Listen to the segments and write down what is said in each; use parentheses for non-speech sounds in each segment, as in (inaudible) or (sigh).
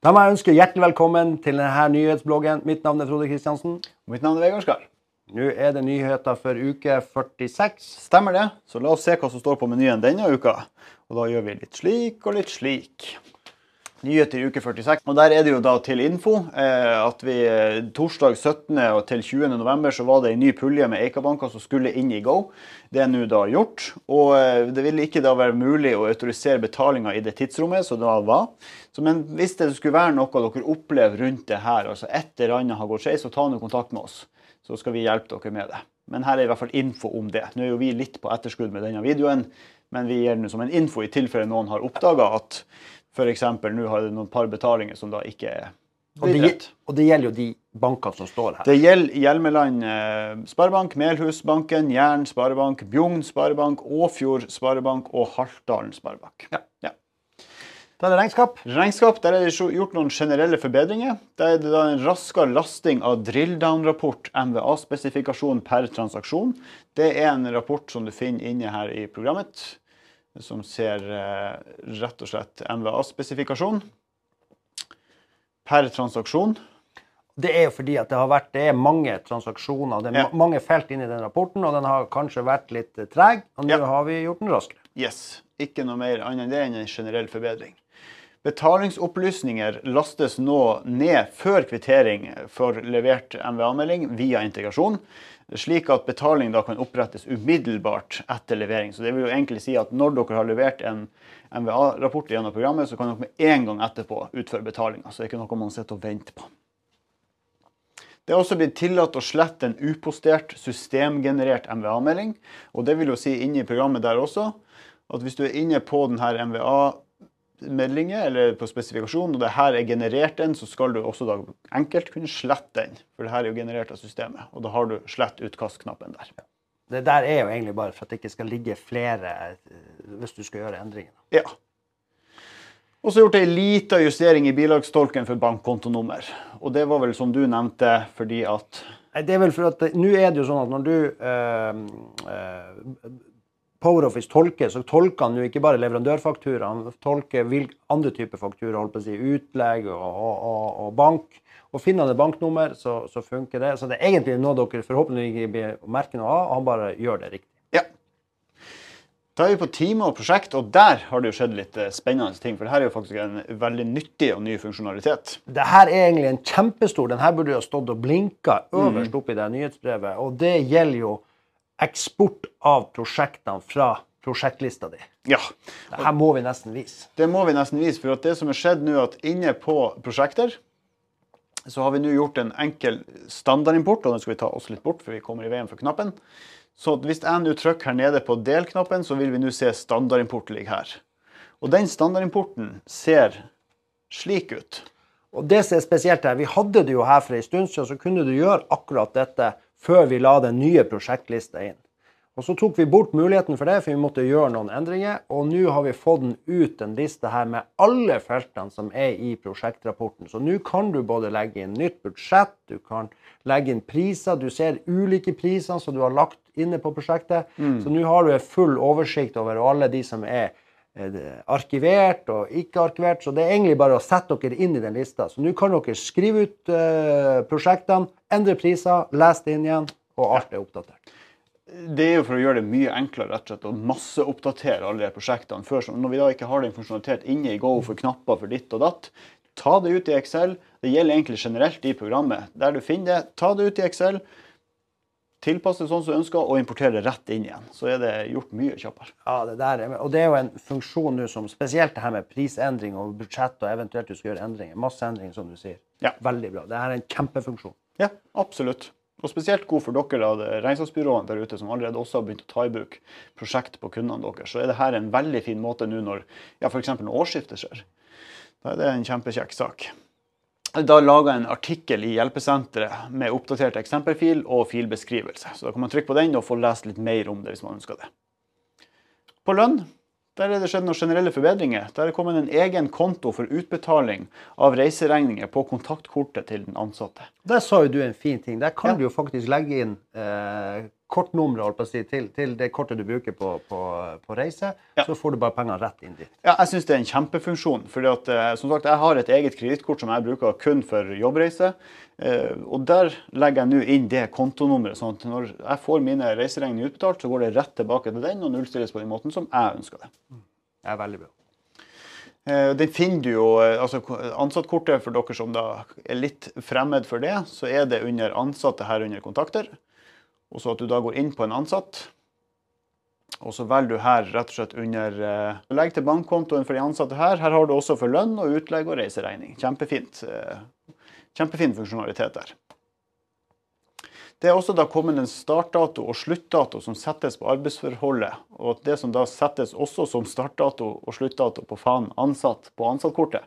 Da må jeg ønske hjertelig velkommen til denne nyhetsbloggen. Mitt navn er Frode Kristiansen. Og Mitt navn er Vegard Skar. Nå er det nyheter for uke 46. Stemmer det. Så la oss se hva som står på menyen denne uka. Og da gjør vi litt slik og litt slik. Nyheter i uke 46. Og der er det jo da til info eh, at vi eh, torsdag 17. og til 20. november så var det en ny pulje med Eika-banker som skulle inn i Go. Det er nå da gjort. Og eh, det ville ikke da være mulig å autorisere betalinga i det tidsrommet som da var. Så, men hvis det skulle være noe dere opplever rundt det her, altså et eller annet har gått skeis, så ta nå kontakt med oss. Så skal vi hjelpe dere med det. Men her er i hvert fall info om det. Nå er jo vi litt på etterskudd med denne videoen, men vi gir den som en info i tilfelle noen har oppdaga at F.eks. nå har det noen par betalinger som da ikke er Og det, blitt rett. og det gjelder jo de bankene som står her. Det gjelder Hjelmeland eh, Sparebank, Melhusbanken, Jæren Sparebank, Bjugn Sparebank, Åfjord Sparebank og Haltdalen Sparebank. Ja. Da er det regnskap. Regnskap, der er det gjort noen generelle forbedringer. Der er det da en raskere lasting av drilldown-rapport, MVA-spesifikasjon per transaksjon. Det er en rapport som du finner inne her i programmet, som ser eh, rett og slett MVA-spesifikasjon per transaksjon. Det er jo fordi at det har vært det er mange transaksjoner, det er Ja. ma- mange felt inni den rapporten, og den har kanskje vært litt eh, treg. Og nå Ja. har vi gjort den raskere. Yes. Ikke noe mer annet enn det enn en generell forbedring. Betalingsopplysninger lastes nå ned før kvittering for levert MVA-melding via integrasjon, slik at betaling da kan opprettes umiddelbart etter levering. Så det vil jo egentlig si at når dere har levert en MVA-rapport gjennom programmet, så kan dere med en gang etterpå utføre betalinga. Så det er ikke noe man sitter og venter på. Det er også blitt tillatt å slette en upostert systemgenerert MVA-melding. Og det vil jo si inne i programmet der også at hvis du er inne på denne MVA-meldingen eller på spesifikasjonen, og det her er generert en, så skal du også da enkelt kunne slette den. For det her er jo generert av systemet. Og da har du slett utkast-knappen der. Det der er jo egentlig bare for at det ikke skal ligge flere eh, hvis du skal gjøre endringer. Ja. Og så gjort ei lita justering i bilagstolken for bankkontonummer. Og det var vel som du nevnte, fordi at Nei, det er vel for at Nå er det jo sånn at når du øh, eh, PowerOffice tolker, så tolker han jo ikke bare leverandørfaktura, han tolker hvilke andre typer faktura, holdt på å si, utlegg og, og, og, bank. Og finner han et banknummer, så, så funker det. Så det er egentlig noe dere forhåpentligvis ikke blir merkende av, og han bare gjør det riktig. Ja. Da er vi på time og prosjekt, og der har det jo skjedd litt eh, spennende ting. For det her er jo faktisk en veldig nyttig og ny funksjonalitet. Det her er egentlig en kjempestor Den her burde jo ha stått og blinka øverst opp i det nyhetsbrevet. Og det gjelder jo eksport av prosjektene fra prosjektlista di. Ja, Det her må vi nesten vise. det må vi nesten vise. For det som er skjedd nå, at inne på prosjekter, så har vi nå gjort en enkel standardimport, og den skal vi ta oss litt bort, for vi kommer i veien for knappen. Så hvis jeg nå trykker her nede på del-knappen, så vil vi nå se standardimport ligge her. Og den standardimporten ser slik ut. Og det som er spesielt her, Vi hadde det jo her for en stund siden, så kunne du gjøre akkurat dette før vi la den nye prosjektlista inn. Og Så tok vi bort muligheten for det, for vi måtte gjøre noen endringer. Og nå har vi fått den ut den liste her med alle feltene som er i prosjektrapporten. Så nå kan du både legge inn nytt budsjett, du kan legge inn priser. Du ser ulike priser som du har lagt inne på prosjektet. Så nå har du en full oversikt over alle de som er arkivert og ikke arkivert. Så det er egentlig bare å sette dere inn i den lista. Så nå kan dere skrive ut eh, prosjektene, endre priser, lese det inn igjen, og alt er oppdatert. Det er jo for å gjøre det mye enklere rett og slett, å masseoppdatere alle de prosjektene. Før, når vi da ikke har den funksjonalitet inne i Go for knapper for ditt og datt, ta det ut i Excel. Det gjelder egentlig generelt i programmet. Der du finner det, ta det ut i Excel. Tilpass det sånn som du ønsker, og importere rett inn igjen. Så er det gjort mye kjappere. Ja, det der er, og det er jo en funksjon nå som spesielt det her med prisendring og budsjett og eventuelt du skal gjøre endringer. Masse endringer, som du sier. Ja. Veldig bra. Det her er en kjempefunksjon. Ja, absolutt. Og spesielt god for dere av regnskapsbyråene der ute som allerede også har begynt å ta i bruk prosjekt på kundene deres. Så er det her en veldig fin måte nå når ja, f.eks. årsskiftet skjer. Da er det en kjempekjekk sak. Da laga en artikkel i hjelpesenteret med oppdatert eksempelfil og filbeskrivelse. Så da kan man trykke på den og få lest litt mer om det hvis man ønsker det. På lønn der er det skjedd noen generelle forbedringer. Der er kommet en egen konto for utbetaling av reiseregninger på kontaktkortet til den ansatte. Der sa jo du en fin ting. Der kan Ja. du jo faktisk legge inn eh, kortnummeret holdt på å si, til, til det kortet du bruker på, på, på reise, Ja. så får du bare pengene rett inn dit. Ja, jeg syns det er en kjempefunksjon. fordi at, eh, som sagt, Jeg har et eget kredittkort som jeg bruker kun for jobbreise. eh, Og der legger jeg nå inn det kontonummeret. sånn at når jeg får mine reiseregninger utbetalt, så går det rett tilbake til den og nullstilles på den måten som jeg ønsker det. Det er veldig bra. Eh, Den finner du jo, altså Ansattkortet, for dere som da er litt fremmed for det, så er det under ansatte her under kontakter. Og så at du da går inn på en ansatt. Og så velger du her rett og slett under eh, Legg til bankkontoen for de ansatte her. Her har du også for lønn og utlegg og reiseregning. Kjempefint. eh, Kjempefin funksjonalitet der. Det er også da kommet en startdato og sluttdato som settes på arbeidsforholdet. Og det som da settes også som startdato og sluttdato på faen ansatt på ansattkortet,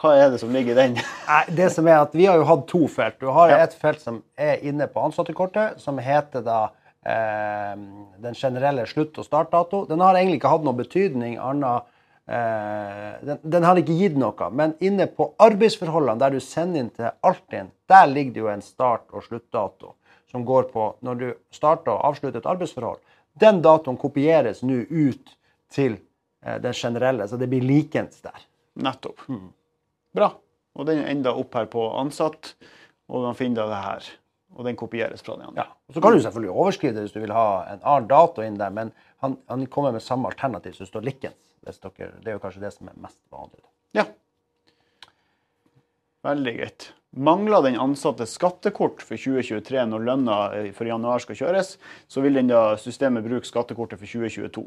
hva er det som ligger i den? (laughs) Nei, det som er at Vi har jo hatt to felt. Du har Ja. et felt som er inne på ansattekortet, som heter da eh, den generelle slutt- og startdato. Den har egentlig ikke hatt noen betydning annet eh, den, den har ikke gitt noe. Men inne på arbeidsforholdene, der du sender inn til Altinn, der ligger det jo en start- og sluttdato som går på når du starter og avslutter et arbeidsforhold. Den datoen kopieres nå ut til eh, den generelle, så det blir likens der. Nettopp. Bra. Og den ender opp her på ansatt, og man finner det her. Og den kopieres fra den andre. Ja. og Så kan du selvfølgelig overskride det hvis du vil ha en annen dato inn der, men han, han kommer med samme alternativ som står likens. Det er jo kanskje det som er mest vanlig. Ja. Veldig greit. Mangler den ansatte skattekort for 2023 når lønna eh, for januar skal kjøres, så vil den da systemet bruke skattekortet for 2022.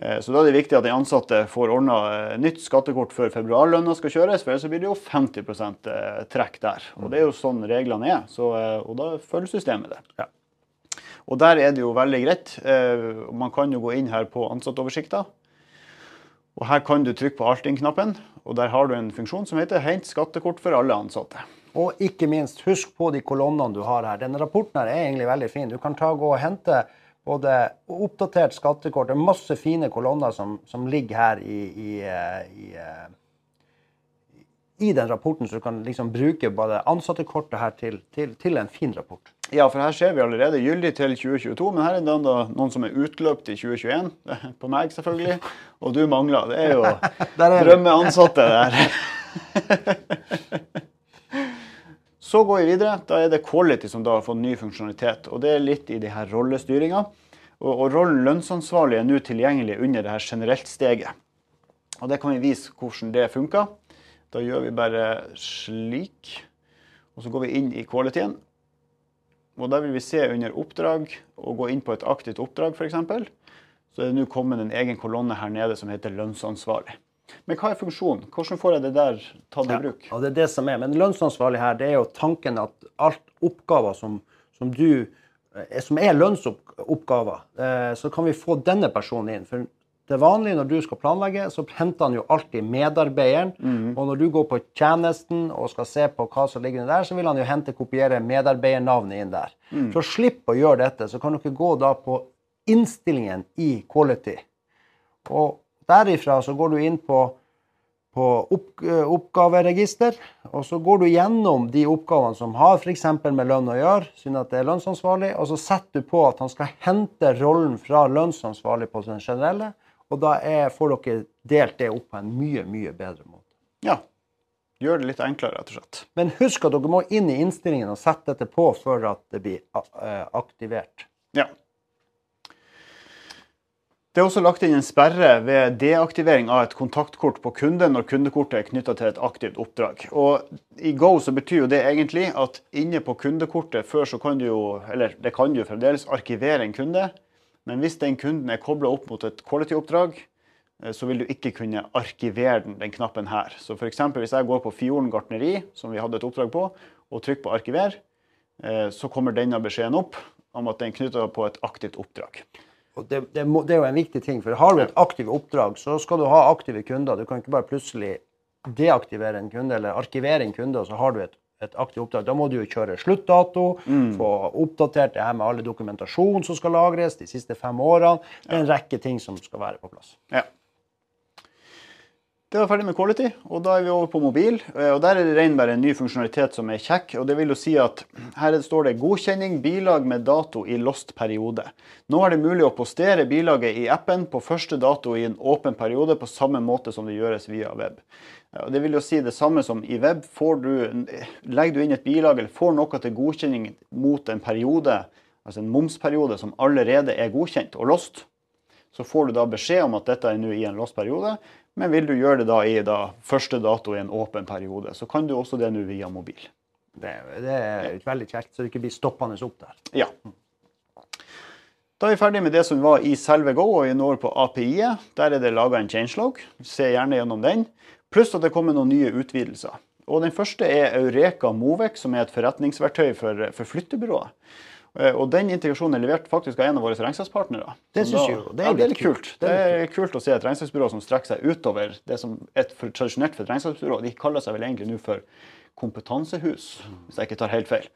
Eh, Så da er det viktig at de ansatte får ordna nytt skattekort før februarlønna skal kjøres, for ellers blir det jo 50 eh, trekk der. Og det er jo sånn reglene er, så, eh, og da følger systemet det. Ja. Og der er det jo veldig greit. Eh, Man kan jo gå inn her på ansattoversikta. Og her kan du trykke på Altinn-knappen, og der har du en funksjon som heter 'Hent skattekort for alle ansatte'. Og ikke minst, husk på de kolonnene du har her. Denne rapporten her er egentlig veldig fin. Du kan ta gå og hente både oppdatert skattekort Det er masse fine kolonner som, som ligger her i, i, eh, i, eh, i den rapporten, så du kan liksom bruke både ansattekortet her til, til, til en fin rapport. Ja, for her ser vi allerede gyldig til 2022, men her er det da noen som er utløpt i 2021. (laughs) På meg, selvfølgelig. Og du mangler. Det er jo (laughs) drømmeansatte der. (laughs) Så går vi videre. Da er det Quality som da har fått ny funksjonalitet. Og det er litt i de her rollestyringa. Og, og rollen lønnsansvarlig er nå tilgjengelig under det her generelt steget. Og det kan vi vise hvordan det funker. Da gjør vi bare slik. Og så går vi inn i qualityen. Og der vil vi se under oppdrag og gå inn på et aktivt oppdrag f.eks. Så er det nå kommet en egen kolonne her nede som heter lønnsansvarlig. Men hva er funksjonen? Hvordan får jeg det der tatt i bruk? Og det er det som er. Men lønnsansvarlig her, det er jo tanken at alt oppgaver som, som du eh, som er lønnsoppgaver, eh, så kan vi få denne personen inn. For det vanlige når du skal planlegge, så henter han jo alltid medarbeideren. Og når du går på tjenesten og skal se på hva som ligger der, så vil han jo hente, kopiere medarbeidernavnet inn der. For å slippe å gjøre dette, så kan dere gå da på innstillingen i Quality. Og derifra så går du inn på på opp, eh, oppgaveregister, og så går du gjennom de oppgavene som har f.eks. med lønn å gjøre, siden at det er lønnsansvarlig, og så setter du på at han skal hente rollen fra lønnsansvarlig på den generelle, og da er, får dere delt det opp på en mye, mye bedre måte. Ja. Gjør det litt enklere, rett og slett. Men husk at dere må inn i innstillingen og sette dette på før at det blir eh, aktivert. Ja. Det er også lagt inn en sperre ved deaktivering av et kontaktkort på kunden når kundekortet er knytta til et aktivt oppdrag. Og I Go så betyr jo det egentlig at inne på kundekortet før så kan du jo, eller det kan du fremdeles, arkivere en kunde. Men hvis den kunden er kobla opp mot et quality-oppdrag, eh, så vil du ikke kunne arkivere den, den knappen her. Så f.eks. hvis jeg går på Fjorden gartneri, som vi hadde et oppdrag på, og trykker på arkiver, eh, så kommer denne beskjeden opp om at den er knytta på et aktivt oppdrag. Det, det, må, det er jo en viktig ting, for har du et aktivt oppdrag, så skal du ha aktive kunder. Du kan ikke bare plutselig deaktivere en kunde eller arkivere en kunde, og så har du et, et aktivt oppdrag. Da må du jo kjøre sluttdato, få oppdatert det her med alle dokumentasjon som skal lagres de siste fem årene. Det er en rekke ting som skal være på plass. Ja. Det var ferdig med quality, og da er vi over på mobil. Eh, og Der er det ren bare en ny funksjonalitet som er kjekk. og det vil jo si at Her står det 'godkjenning bilag med dato i lost periode'. Nå er det mulig å postere bilaget i appen på første dato i en åpen periode, på samme måte som det gjøres via web. Det vil jo si det samme som i web. Du, legger du inn et bilag eller får noe til godkjenning mot en periode, altså en momsperiode som allerede er godkjent og lost, så får du da beskjed om at dette er nå i en lost periode. Men vil du gjøre det da i da første dato i en åpen periode, så kan du også det nå via mobil. Det, det er veldig kjekt, så det ikke blir stoppende opp der. Ja. Da er vi ferdig med det som var i selve Go, og vi når på API-et. Der er det laga en changelog. Se gjerne gjennom den. Pluss at det kommer noen nye utvidelser. Og Den første er Eureka Movec, som er et forretningsverktøy for, for flyttebyråer. Eh, og den integrasjonen er levert faktisk av en av våre regnskapspartnere. Det synes jeg jo. Det er, ja, det er litt kult. kult. Det er kult å se et regnskapsbyrå som strekker seg utover det som er tradisjonelt for et regnskapsbyrå. De kaller seg vel egentlig nå for kompetansehus, hvis jeg ikke tar helt feil.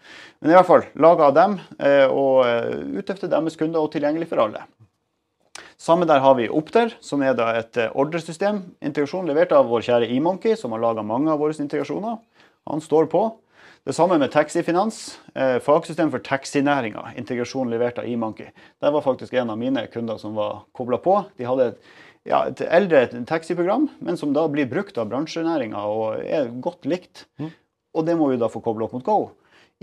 Men i hvert fall laga av dem, eh, og eh, ute deres kunder og tilgjengelig for alle. Samme der har vi Opter, som er da et ordresystem. Integrasjon levert av vår kjære eMonkey, som har laga mange av våre integrasjoner. Han står på. Det samme med Taxifinans. Eh, fagsystem for taxinæringa. Integrasjon levert av eMonkey. Der var faktisk en av mine kunder som var kobla på. De hadde et, ja, et eldre taxiprogram, men som da blir brukt av bransjenæringa og er godt likt. Mm. Og det må vi da få kobla opp mot Go.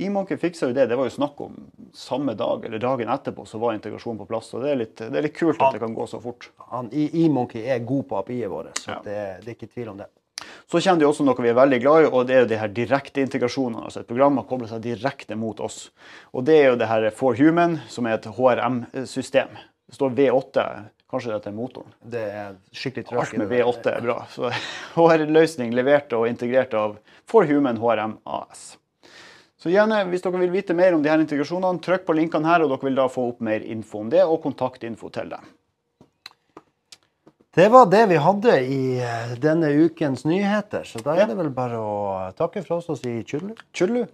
eMonkey fiksa jo det. Det var jo snakk om samme dag eller dagen etterpå så var integrasjonen på plass. og Det er litt, det er litt kult at det kan gå så fort. eMonkey er god på API-et vårt, så ja. det, det er ikke tvil om det. Så kommer det også noe vi er veldig glad i, og det er jo de her direkteintegrasjonene. Altså et program har koblet seg direkte mot oss. Og det er jo det her For Human, som er et HRM-system. Det står V8. Kanskje dette er motoren. Det er skikkelig trøkk. Alt med V8 er bra. Så (laughs) HR-løsning levert og integrert av For Human HRM AS. Så gjerne, Hvis dere vil vite mer om de her integrasjonene, trykk på linkene her, og dere vil da få opp mer info om det, og kontaktinfo til dem. Det var det vi hadde i eh, denne ukens nyheter, så da er det vel bare å takke for oss og si tjullu. Tjudelu.